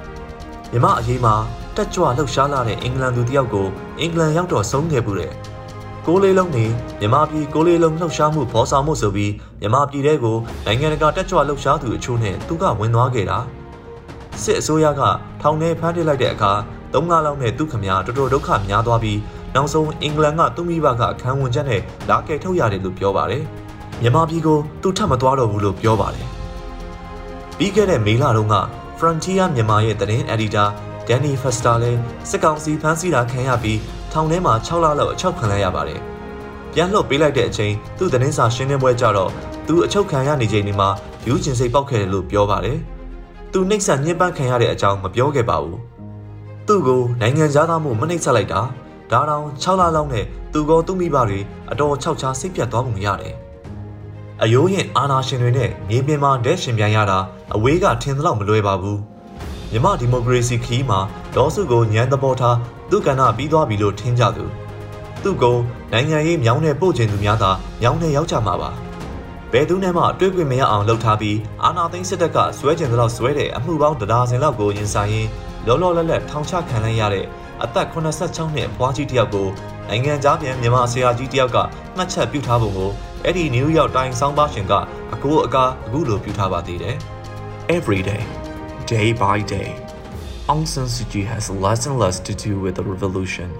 ။မြမအရေးမှာတက်ကြွလှုပ်ရှားလာတဲ့အင်္ဂလန်သူတယောက်ကိုအင်္ဂလန်ရောက်တော့ဆုံးခဲ့ဘူးတဲ့ကိုလေးလုံးနေမြမပြည်ကိုလေးလုံးလှုပ်ရှားမှုဖော်ဆောင်မှုဆိုပြီးမြမပြည်တဲကိုနိုင်ငံတကာတက်ကြွလှုပ်ရှားသူအချို့နဲ့သူကဝင်သွားခဲ့တာ စစ်အစိုးရကထောင်ထဲဖမ်းထစ်လိုက်တဲ့အခါသုံးလလောက်နဲ့သူခမရတော်တော်ဒုက္ခများသွားပြီးနောက်ဆုံးအင်္ဂလန်ကသူ့မိဘကခံဝန်ချက်နဲ့လာကယ်ထုတ်ရတယ်လို့ပြောပါတယ်မြန်မာပြည်ကိုသူထပ်မသွားတော့ဘူးလို့ပြောပါတယ်ပြီးခဲ့တဲ့မေလတုန်းက Frontier မြန်မာရဲ့သတင်းအက်ဒီတာဒန်နီဖက်စတာလည်းစစ်ကောင်စီဖမ်းဆီးတာခံရပြီးထောင်ထဲမှာ6လလောက်အချုပ်ခံလိုက်ရပါတယ်။ပြန်လွှတ်ပေးလိုက်တဲ့အချိန်သူ့သတင်းစာရှင်းလင်းပွဲကြတော့သူအချုပ်ခံရနေချိန်ဒီမှာယူကျင်စိတ်ပေါက်ခဲ့တယ်လို့ပြောပါတယ်။ သူနှိမ့်ဆက်ညှဉ်းပန်းခံရတဲ့အကြောင်းမပြောခဲ့ပါဘူး။သူ့ကိုနိုင်ငံသားမှုမနှိမ့်ဆက်လိုက်တာဒါတောင်6လလောက်နဲ့သူကောသူ့မိဘတွေအတော်ခြောက်ခြားစိတ်ပြတ်သွားပုံရတယ်။အယိုးရင်အာနာရှင်တွေနဲ့မြေပြင်မှာဒဲရှင်ပြန်ရတာအဝေးကထင်သလောက်မလွယ်ပါဘူး။မြမဒီမိုကရေစီခီးမှာဒေါ်စုကိုညံသဘောထားသူ့ကဏ္ဍပြီးသွားပြီလို့ထင်ကြသူသူ့ကိုနိုင်ငံရေးမြောင်းနဲ့ပို့ချင်သူများသာမြောင်းနဲ့ရောက်ကြမှာပါဘ ယ်သူနဲ့မှတွေးခွင့်မရအောင်လှုပ်ထားပြီးအာနာသိန်းစစ်တပ်ကဆွဲကျင်သလောက်ဆွဲတဲ့အမှုပေါင်းတရားစင်လောက်ကိုရင်ဆိုင်ရင်းလောလောလတ်လတ်ထောင်ချခံလိုက်ရတဲ့အသက်86နှစ်အဖွားကြီးတယောက်ကိုနိုင်ငံသားပြန်မြန်မာဆရာကြီးတယောက်ကမှတ်ချက်ပြုထားပုံကိုအဲ့ဒီနယူးယောက်တိုင်းဆောင်းပါရှင်ကအကိုအကာအခုလိုပြုထားပါသေးတယ် Every day Day by day, Aung San Suu Kyi has less and less to do with the revolution.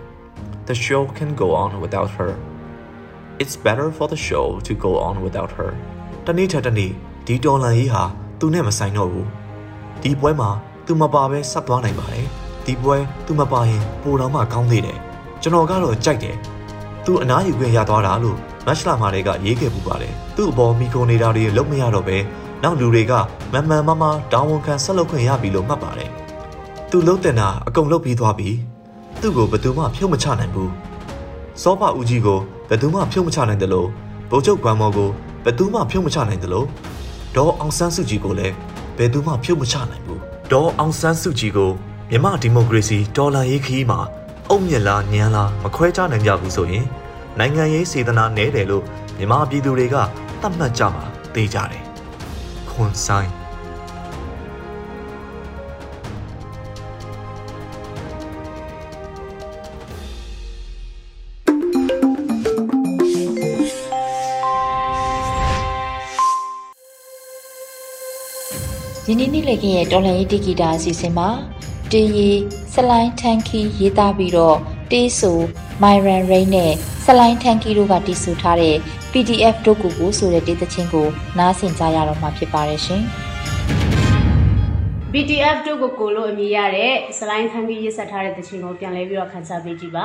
The show can go on without her. It's better for the show to go on without her. တနေ့ထက်တနေ့ဒီတော်လန်ကြီးဟာသူနဲ့မဆိုင်တော့ဘူးဒီပွဲမှာသူမပါပဲဆက်သွားနိုင်ပါတယ်ဒီပွဲသူမပါရင်ပိုတော့မှကောင်းသေးတယ်ကျွန်တော်ကတော့ကြိုက်တယ်သူအနားယူခွင့်ရသွားတာလို့မက်ရှလာမာတွေကရေးခဲ့ပူပါတယ်သူ့အပေါ်မီကိုနေတာတွေလုံးမရတော့ပဲနောက်လူတွေကမမှန်မမတောင်းဝန်ခံဆက်လုပ်ခွင့်ရပြီလို့မှတ်ပါတယ်။သူလုံးတင်တာအကုန်လုပ်ပြီးသွားပြီ။သူ့ကိုဘယ်သူမှဖြုတ်မချနိုင်ဘူး။စောပဦးကြီးကို ဘယ်သူမှဖြုတ်မချနိုင်တယ်လို့ဗိုလ်ချုပ်ကွမ်မော်ကိုဘယ်သူမှဖြုတ်မချနိုင်တယ်လို့ဒေါ်အောင်ဆန်းစုကြည်ကိုလည်းဘယ်သူမှဖြုတ်မချနိုင်ဘူး။ဒေါ်အောင်ဆန်းစုကြည်ကိုမြမဒီမိုကရေစီတော်လှန်ရေးခီးမှာအုံမြက်လားညံလားမခွဲခြားနိုင်ကြဘူးဆိုရင်နိုင်ငံရေးစေတနာနဲတယ်လို့မြမပြည်သူတွေကသတ်မှတ်ကြမှာသိကြတယ်ခွန်ဆိုင် ယင်းနေ့နေ့လည်ခင်းရဲ့တော်လန်ရေးတီဂီတာအစီအစဉ်မှာတေးရီဆလိုင်းထန်ခီရေးသားပြီးတော့တေးဆူမိုင်ရန်ရိန်းနဲ့ဆလိုင်းထန်ခီတို့ကတည်ဆူထားတဲ့ PDF ဒုတ်ကူကိုဆိုတဲ့တေးသချင်းကိုနားဆင်ကြရတော့မှာဖြစ်ပါတယ်ရှင်။ BTF တို့ကိုကိုလို့အမည်ရတဲ့စလိုင်းခန်းကြီးရစ်ဆက်ထားတဲ့သချင်းကိုပြန်လဲပြီးတော့ခန်းစားပေးကြည့်ပါ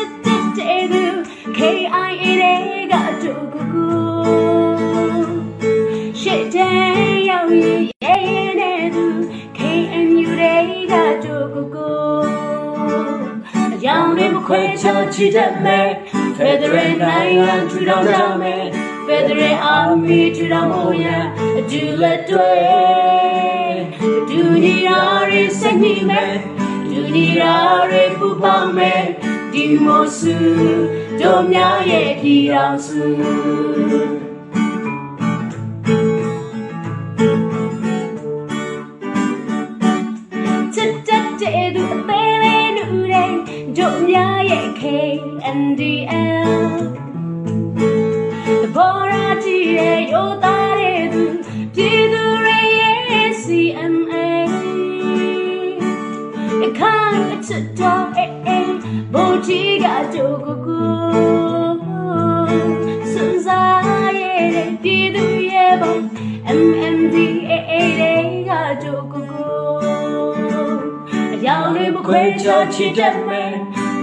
ဆိုချစ်တဲ့သူ KIA တွေကတို့ကိုကိုရှစ်တဲ့ရောက်ရင်ရဲရဲတဲ့သူ KNU တွေကတို့ကိုကိုအကြောင်းတွေမခွဲခြားချစ်တတ်မယ် Federal နိုင်ငံထူထောင်ကြမယ် Federal Army ထူထောင်ဖို့ရန်အတူလက်တွဲဒူနီရာတွေစနေမယ်ဒူနီရာတွေပူပေါင်းမယ် ဒီမိုစုတို့များရဲ့ဒီအောင် MMDAA တွေကတို့ကိုကိုအကြောင်းတွေမခွဲခြားချစ်တတ်မယ်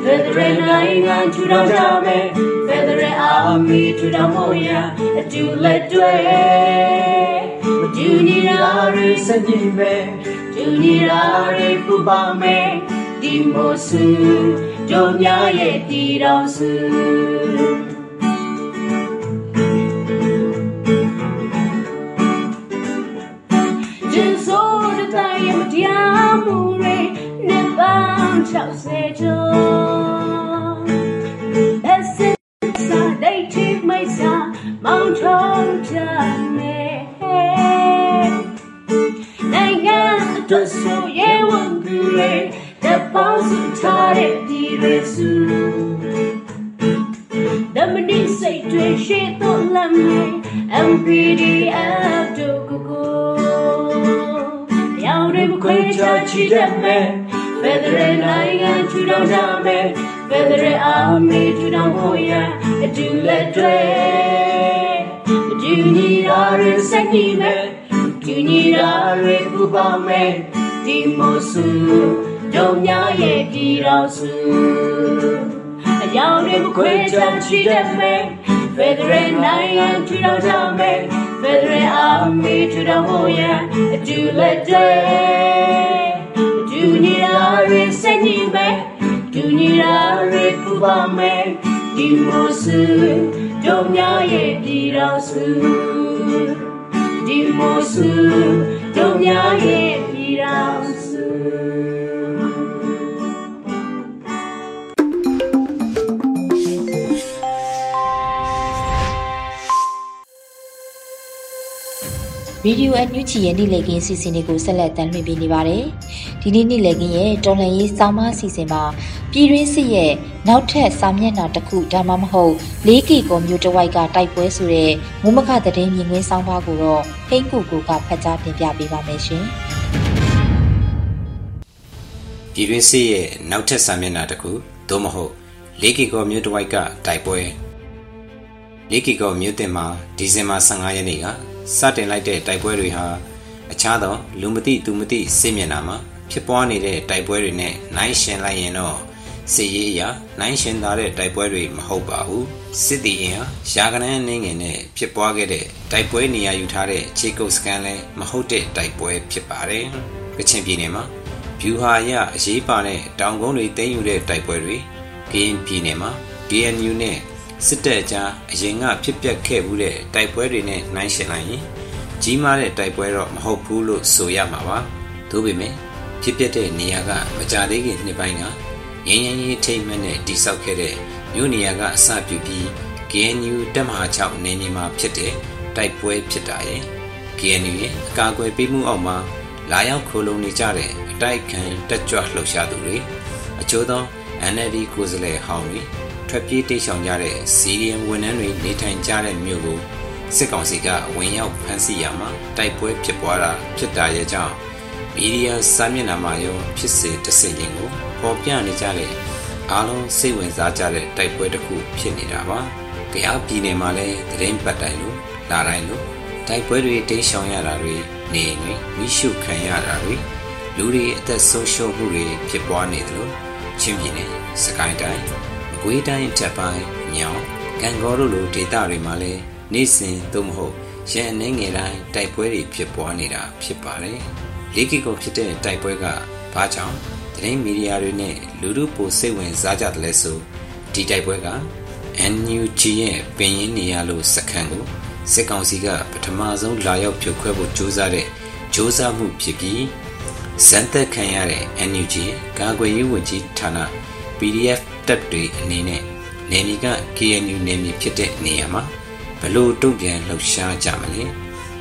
Federal နိုင်ငံထူထောင်ကြမယ် Federal Army ထူထောင်ဖို့ရန်အတူလက်တွဲမတူညီတာတွေစကြည့်မယ်တူညီတာတွေပူပေါင်းမယ်ဒီမိုစုတို့များရဲ့တည်တော်စု တတ်မယ်ဖက်ဒရယ်နိုင်ငံထူထောင်ကြမယ်ဖက်ဒရယ်အာမီထူထောင်ဖို့ရန်အတူလက်တွဲအတူညီရာတွေစက်ညီမယ်တူညီရာတွေပူပေါင်းမယ်ဒီမို့စုတို့များရဲ့ပြည်တော်စုအယောင်တွေမခွေချချီတတ်မယ်ဖက်ဒရယ်နိုင်ငံထူထောင်ကြမယ် Federal Army to the Moya, do let day. Do need a reset me, do need a repuba me, do mosu, don't ya ye did also. Do mosu, don't ya ye did also. ရေဒီယိုအန် ယူချီရဲ့နေ့လည်ခင်းစီစဉ်တွေကိုဆက်လက်တင်ပြနေပါတယ်။ဒီနေ့နေ့လည်ခင်းရဲ့တော်လှန်ရေးစောင်းမအစီအစဉ်မှာပြည်တွင်းစစ်ရဲ့နောက်ထပ်စာမျက်နှာတစ်ခုဒါမှမဟုတ်၄ကီကိုမျိုးတစ်ဝိုက်ကတိုက်ပွဲဆိုတဲ့မုံမခသတင်းမြင်ကွင်းစောင်းပါကိုတော့ဟိန်းကူကူကဖတ်ကြားတင်ပြပေးပါမယ်ရှင်။ပြည်တွင်းစစ်ရဲ့နောက်ထပ်စာမျက်နှာတစ်ခုသို့မဟုတ်၄ကီကောမြို့တစ်ဝိုက်ကတိုက်ပွဲ၄ကီကောမြို့တင်မှာဒီဇင်ဘာ15ရက်နေ့က စတင်လိုက်တဲ့တိုက်ပွဲတွေဟာအခြားသောလူမသိသူမသိစစ်မျက်နှာမှာဖြစ်ပွားနေတဲ့တိုက်ပွဲတွေနဲ့နိုင်ရှင်လိုက်ရင်တော့စစ်ရေးအရာနိုင်ရှင်သာတဲ့တိုက်ပွဲတွေမဟုတ်ပါဘူးစစ်တီအင်ဟာရာကနန်းနှင်းငယ်နဲ့ဖြစ်ပွားခဲ့တဲ့တိုက်ပွဲနေရာယူထားတဲ့ခြေကုပ်စကန်လည်းမဟုတ်တဲ့တိုက်ပွဲဖြစ်ပါတယ်ကချင်ပြည်နယ်မှာဗျူဟာအရအရေးပါတဲ့တောင်ကုန်းတွေတင်းယူတဲ့တိုက်ပွဲတွေကရင်ပြည်နယ်မှာ KNU နဲ့ စစ်တပ်ကြားအရင်ကဖြစ်ပျက်ခဲ့မှုတဲ့တိုက်ပွဲတွေနဲ့နှိုင်းယှဉ်လိုက်ရင်ကြီးမားတဲ့တိုက်ပွဲတော့မဟုတ်ဘူးလို့ဆိုရမှာပါ။သို့ပေမဲ့ဖြစ်ပျက်တဲ့နေရာကမကြသေးခင်နှစ်ပိုင်းကငင်းငင်းရေးထိတ်မှတ်နဲ့တိဆောက်ခဲ့တဲ့မြို့နေရာကအစပြုပြီး KNU တပ်မဟာ6နေမြေမှာဖြစ်တဲ့တိုက်ပွဲဖြစ်တာရဲ့ KNU ရဲ့အကာအကွယ်ပေးမှုအောက်မှာလာရောက်ခိုလုံနေကြတဲ့အတိုက်ခံတက်ကြွလှုပ်ရှားသူတွေအချို့သော NLD ကိုယ်စားလှယ်ဟောင်းတွေ ထွက်ပြေးတိတ်ဆောင်ကြတဲ့စီရီယံဝန်ထမ်းတွေနေထိုင်ကြတဲ့မြို့ကိုစစ်ကောင်စီကဝင်ရောက်ဖမ်းဆီးရမှာတိုက်ပွဲဖြစ်ပွားတာဖြစ်တာရဲ့ကြောင့်မီဒီယာစာမျက်နှာမှာရောဖြစ်စေတစင်ချင်းကိုပေါ်ပြနေကြတဲ့အားလုံးစိတ်ဝင်စားကြတဲ့တိုက်ပွဲတစ်ခုဖြစ်နေတာပါ။ကြားပြည်နယ်မှာလည်းသတင်းပတ်တိုင်လို့လာတိုင်းလို့တိုက်ပွဲတွေတိတ်ဆောင်ရတာတွေနေနေမိရှုခံရတာတွေလူတွေအသက်ဆုံးရှုံးမှုတွေဖြစ်ပွားနေတယ်လို့ချင်းပြည်နယ်စကိုင်းတိုင်းအ ကွေးတိုင်းထပ်ပိုင်းညောင်ကံကောတို့လိုဒေသတွေမှာလည်းနေ့စဉ်သို့မဟုတ်ရန်အနေငယ်တိုင်းတိုက်ပွဲတွေဖြစ်ပွားနေတာဖြစ်ပါတယ်။လေးကီကိုဖြစ်တဲ့တိုက်ပွဲကဘာကြောင့်သတင်းမီဒီယာတွေနဲ့လူလူပိုစိတ်ဝင်စားကြတယ်လဲဆိုဒီတိုက်ပွဲက NUG ရဲ့ပင်ရင်းနေရလို့စခန်းကိုစစ်ကောင်စီကပထမဆုံးလာရောက်ဖြိုခွဲဖို့ကြိုးစားတဲ့ကြိုးစားမှုဖြစ်ပြီးစံသက်ခံရတဲ့ NUG ကာကွယ်ရေးဝန်ကြီးဌာန PDF တပ်တွေအနေနဲ့နေမီက KNU နေမီဖြစ်တဲ့နေရာမှာဘလို့တုံ့ပြန်လှုပ်ရှားကြမလဲ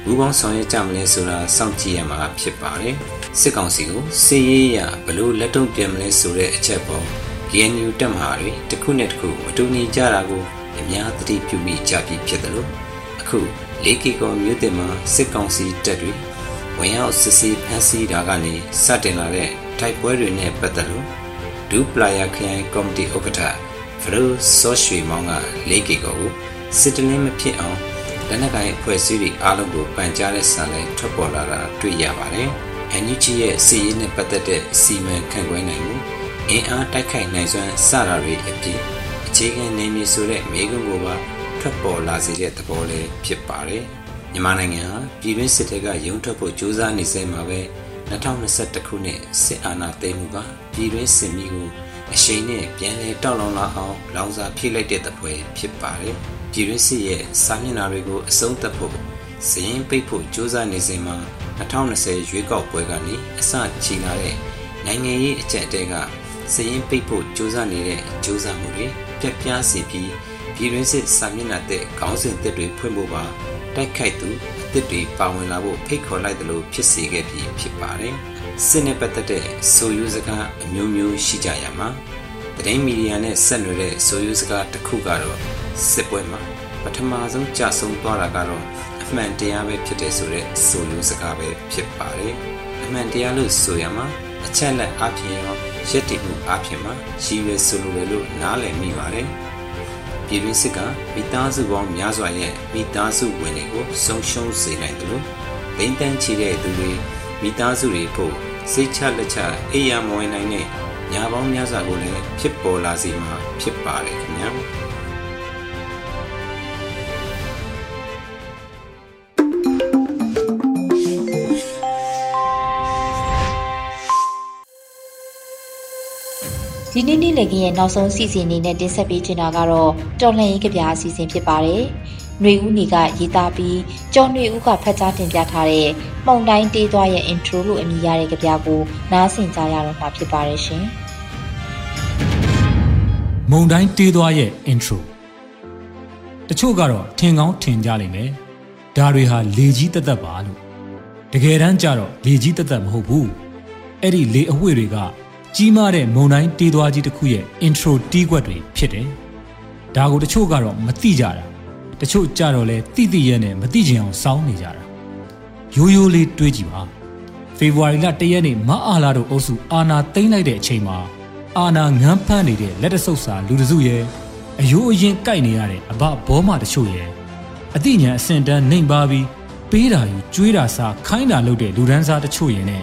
ဘူးပေါင်းဆောင်ရွက်ကြမလဲဆိုတာစောင့်ကြည့်ရမှာဖြစ်ပါတယ်စစ်ကောင်စီကိုစစ်ရေးရဘလို့လက်တုံ့ပြန်မလဲဆိုတဲ့အချက်ပေါ် KNU တပ်မဟာတွေတစ်ခုနဲ့တစ်ခုမတူညီကြတာကိုအများသတိပြုမိကြပြီဖြစ်တယ်လို့အခုလေးကီကောမြို့တင်မှာစစ်ကောင်စီတပ်တွေဝင်ရောက်စစ်ဆေးဖမ်းဆီးတာကနေစတင်လာတဲ့တိုက်ပွဲတွေနဲ့ပတ်သက်လို့ ဒူပလာယာခရိုင်ကော်မတီဥက္ကဋ္ဌဖရိုဆော့ရွှေမောင်ကလေးကီကောကိုစစ်တလင်းမဖြစ်အောင်လက်နက်ကိုင်အဖွဲ့အစည်းတွေအားလုံးကိုပန်ကြားတဲ့စာလည်းထွက်ပေါ်လာတာတွေ့ရပါတယ်။ NUG ရဲ့စီးရေးနဲ့ပတ်သက်တဲ့စီမံခန့်ခွဲနိုင်မှုအင်အားတိုက်ခိုက်နိုင်စွမ်းစတာတွေအပြင်အခြေခံနေမည်ဆိုတဲ့မိကုံကိုပါထွက်ပေါ်လာစေတဲ့သဘောလည်းဖြစ်ပါတယ်။မြန်မာနိုင်ငံဟာပြည်တွင်းစစ်တပ်ကရုံထွက်ဖို့ကြိုးစားနေစေမှာပဲ2021ခုနှစ်စစ်အာဏာသိမ်းမှုက ပြည်တွင်းစစ်မီးကိုအရှိန်နဲ့ပြန်လည်တောက်လောင်လာအောင်လောင်စာဖြည့်လိုက်တဲ့သပွဲဖြစ်ပါတယ်။ပြည်ရင်းစစ်ရဲ့စာမျက်နှာတွေကိုအဆုံးသတ်ဖို့စရင်ပိတ်ဖို့ကြိုးစားနေစဉ်မှာ2020ရွေးကောက်ပွဲကနေအစချီလာတဲ့နိုင်ငံရေးအကြက်အတဲကစရင်ပိတ်ဖို့ကြိုးစားနေတဲ့ကြိုးစားမှုတွေပြက်ပြားစီပြီးပြည်တွင်းစစ်စာမျက်နှာတဲ့ခေါင်းစဉ်တစ်တွေဖွင့်ဖို့ပါတိုက်ခိုက်သူအသစ်တွေပါဝင်လာဖို့ဖိတ်ခေါ်လိုက်တယ်လို့ဖြစ်စေခဲ့ပြီးဖြစ်ပါတယ်။ စစ်နဲ့ပတ်သက်တဲ့ဆိုယူစကားအမျိုးမျိုးရှိကြရမှာသတင်းမီဒီယာနဲ့ဆက်နွယ်တဲ့ဆိုယူစကားတစ်ခုကတော့စစ်ပွဲမှာပထမဆုံးကြဆုံးသွားတာကတော့အမှန်တရားပဲဖြစ်တဲ့ဆိုတဲ့ဆိုယူစကားပဲဖြစ်ပါတယ်။အမှန်တရားလို့ဆိုရမှာအချက်လက်အပြင်ရောရက်တည်မှုအပြင်မှာရည်ရွယ်ဆိုလိုတယ်လို့နားလည်မိပါတယ်။ပြည်တွင်းစစ်ကမိသားစုပေါင်းများစွာရဲ့မိသားစုဝင်တွေကိုဆုံးရှုံးစေနိုင်တယ်လို့ဒိမ့်တန်းချီတဲ့သူတွေမိသားစုတွေဖို့ စိတ်ချလက်ချအိယာမဝင်နိုင်တဲ့ညာပေါင်းများစွာကိုလည်းဖြစ်ပေါ်လာစေမှာဖြစ်ပါတယ်ခင်ဗျာဒီနေ့နေ့လည်ကရဲ့နောက်ဆုံးစီစဉ်အနေနဲ့တင်ဆက်ပေးချင်တာကတော့တော်လှန်ရေးကြပြအစီအစဉ်ဖြစ်ပါတယ်။ ຫນွေဦးနေကရေးသားပြီးကျော်ຫນွေဦးကဖတ်ကြားတင်ပြထားတဲ့ပုံတိုင်းတေးသွားရဲ့ intro လို့အမည်ရတဲ့ကြပြကိုနားဆင်ကြရတော့မှာဖြစ်ပါတယ်ရှင်။မုံတိုင်းတေးသွားရဲ့ intro တချို့ကတော့ထင်ကောင်းထင်ကြလိမ့်မယ်။ဒါတွေဟာလေကြီးတက်တက်ပါလို့တကယ်တမ်းကျတော့လေကြီးတက်တက်မဟုတ်ဘူး။အဲ့ဒီလေအဝှေ့တွေကကြီးမားတဲ့မုံတိုင်းတေးသွားကြီးတစ်ခုရဲ့ intro တီးကွက်တွေဖြစ်တယ်။ဒါကိုတချို့ကတော့မသိကြတာ။ တချို့ကြတော့လဲတိတိရဲနဲ့မသိချင်အောင်စောင်းနေကြတာ။ရိုးရိုးလေးတွေးကြည့်ပါ။ဖေဖော်ဝါရီလ၁ရက်နေ့မအားလာတို့အုပ်စုအာနာသိမ့်လိုက်တဲ့အချိန်မှာအာနာငန်းဖမ်းနေတဲ့လက်တဆုပ်စာလူတစုရဲ့အယိုးအရင်ကြိုက်နေရတဲ့အဘဘောမတချို့ရဲ့အတိညာအစင်တန်းနှိမ်ပါပြီးပေးတာယူကျွေးတာစားခိုင်းတာလုပ်တဲ့လူဒန်းစားတချို့ရဲ့နဲ့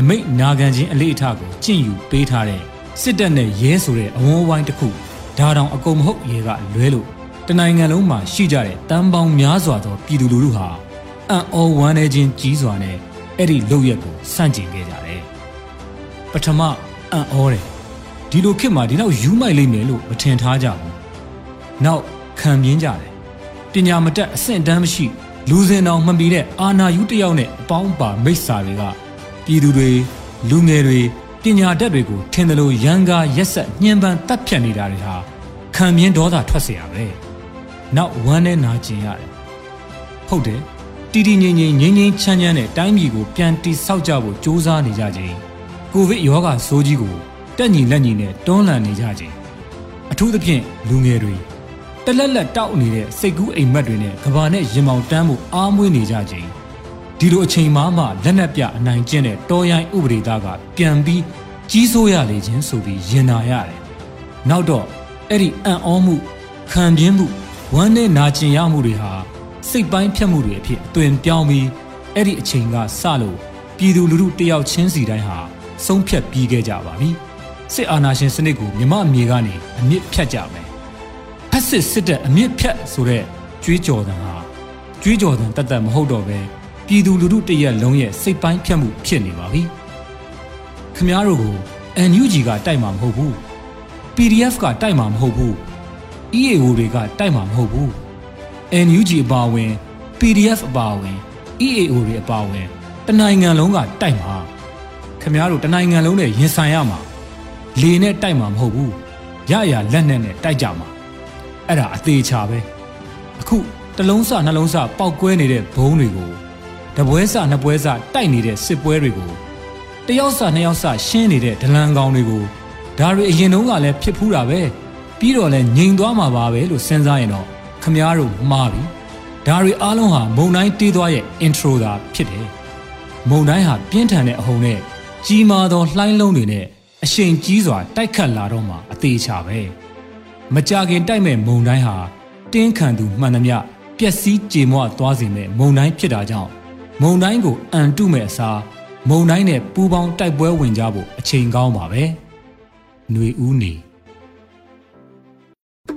အမိတ်နာခံခြင်းအလေးအထကိုကျင့်ယူပေးထားတဲ့စစ်တပ်နဲ့ရဲဆိုတဲ့အဝန်းဝိုင်းတစ်ခုဒါတောင်အကုန်မဟုတ်ရေကလွဲလို့ တနိုင်ငံလုံးမှာရှိကြတဲ့တန်ပေါင်းများစွာသောပြည်သူလူထုဟာအံ့ဩဝမ်းနည်းခြင်းကြီးစွာနဲ့အဲ့ဒီလုပ်ရက်ကိုစန့်ကျင်ခဲ့ကြတယ်။ပထမအံ့ဩတယ်။ဒီလိုခေတ်မှာဒီလောက်ယူမိုက်လိမ့်မယ်လို့မထင်ထားကြဘူး။နောက်ခံမြင်ကြတယ်။ပညာမတတ်အဆင့်တန်းမရှိလူစင်တော်မှမပြီးတဲ့အာနာယူတယောက်နဲ့အပေါင်းပါမိစ္ဆာတွေကပြည်သူတွေလူငယ်တွေပညာတတ်တွေကိုထင်တယ်လို့ရန်ကားရက်ဆက်ညှဉ်းပန်းတပ်ဖြတ်နေတာတွေဟာခံမြင်ဒေါသထွက်เสียရပဲ နောက်ဝမ်းနဲ့နာကျင်ရတယ်ဟုတ်တယ်တီတီငိမ့်ငိမ့်ငိမ့်ငိမ့်ချမ်းချမ်းနဲ့တိုင်းပြည်ကိုပြန်တိဆောက်ကြဖို့စ조사နေကြခြင်းကိုဗစ်ရောဂါဆိုးကြီးကိုတက်ညီလက်ညီနဲ့တွန်းလှန်နေကြခြင်းအထူးသဖြင့်လူငယ်တွေတလက်လက်တောက်နေတဲ့စိတ်ကူးအိမ်မက်တွေနဲ့ကဘာနဲ့ရင်မောင်တန်းမှုအားမွေးနေကြခြင်းဒီလိုအချိန်မှမှလက်နက်ပြအနိုင်ကျင့်တဲ့တော်ရိုင်းဥပဒေသားကပြန်ပြီးကြီးစိုးရလေခြင်းဆိုပြီးရင်နာရတယ်။နောက်တော့အဲ့ဒီအံ့ဩမှုခံပြင်းမှု ဝမ်းနဲ့နာကျင်ရမှုတွေဟာစိတ်ပိုင်းဖြတ်မှုတွေအဖြစ်အသွင်ပြောင်းပြီးအဲ့ဒီအချိန်ကစလို့ပြည်သူလူထုတယောက်ချင်းစီတိုင်းဟာဆုံးဖြတ်ပြီးခဲ့ကြပါပြီ။စစ်အာဏာရှင်စနစ်ကိုမြမအမြေကနေအမြင့်ဖြတ်ကြမယ်။ဖက်စစ်စစ်တပ်အမြင့်ဖြတ်ဆိုတဲ့ကြွေးကြော်သံဟာကြွေးကြော်သံတတ်တတ်မဟုတ်တော့ပဲပြည်သူလူထုတရက်လုံးရဲ့စိတ်ပိုင်းဖြတ်မှုဖြစ်နေပါပြီ။ခမားတို့ကို NUG ကတိုက်မှာမဟုတ်ဘူး။ PDF ကတိုက်မှာမဟုတ်ဘူး။ EAO တွေကတိုက်မှာမဟုတ်ဘူး။ NUG အပါဝင် PDF အပါဝင် EAO တွေအပါဝင်တနိုင်ငံလုံးကတိုက်မှာခမားတို့တနိုင်ငံလုံးနဲ့ရင်ဆိုင်ရမှာလေနဲ့တိုက်မှာမဟုတ်ဘူး။ရရလက်နဲ့နဲ့တိုက်ကြမှာအဲ့ဒါအသေးချာပဲအခုတလုံးစနှလုံးစပောက်ကွဲနေတဲ့ဘုံတွေကိုတပွဲစနှစ်ပွဲစတိုက်နေတဲ့စစ်ပွဲတွေကိုတယောက်စနှစ်ယောက်စရှင်းနေတဲ့ဒလန်ကောင်တွေကိုဒါတွေအရင်တုန်းကလည်းဖြစ်ဖူးတာပဲ ပြီးတော့လည်းငြိမ်သွားမှာပါပဲလို့စဉ်းစားရင်တော့ခမားတို့မှားပြီဒါတွေအားလုံးဟာမုံတိုင်းတေးသွားရဲ့ intro သာဖြစ်တယ်မုံတိုင်းဟာပြင်းထန်တဲ့အဟုန်နဲ့ကြီးမားသောလှိုင်းလုံးတွေနဲ့အရှိန်ကြီးစွာတိုက်ခတ်လာတော့မှအသေးချပဲမကြခင်တိုက်မဲ့မုံတိုင်းဟာတင်းခံသူမှန်သမျှပျက်စီးကြေမွသွားစေမဲ့မုံတိုင်းဖြစ်တာကြောင့်မုံတိုင်းကိုအန်တုမဲ့အစားမုံတိုင်းနဲ့ပူပေါင်းတိုက်ပွဲဝင်ကြဖို့အချိန်ကောင်းပါပဲ။ຫນွေဦးနေ